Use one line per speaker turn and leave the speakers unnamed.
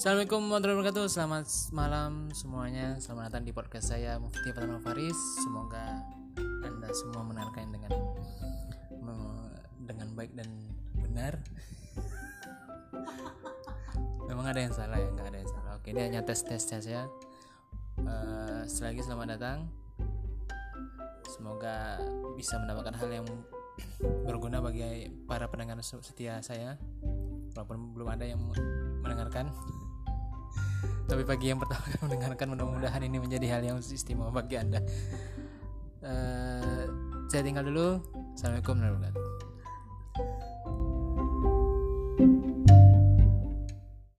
Assalamualaikum warahmatullahi wabarakatuh. Selamat malam semuanya. Selamat datang di podcast saya Mufti Fatano Faris. Semoga anda semua mendengarkan dengan Dengan baik dan benar. Memang ada yang salah ya? Nggak ada yang salah. Oke ini hanya tes-tes ya uh, Selagi selamat datang. Semoga bisa mendapatkan hal yang berguna bagi para pendengar setia saya. Walaupun belum ada yang mendengarkan tapi bagi yang pertama kali mendengarkan mudah-mudahan ini menjadi hal yang istimewa bagi anda. Uh, saya tinggal dulu. Assalamualaikum warahmatullahi wabarakatuh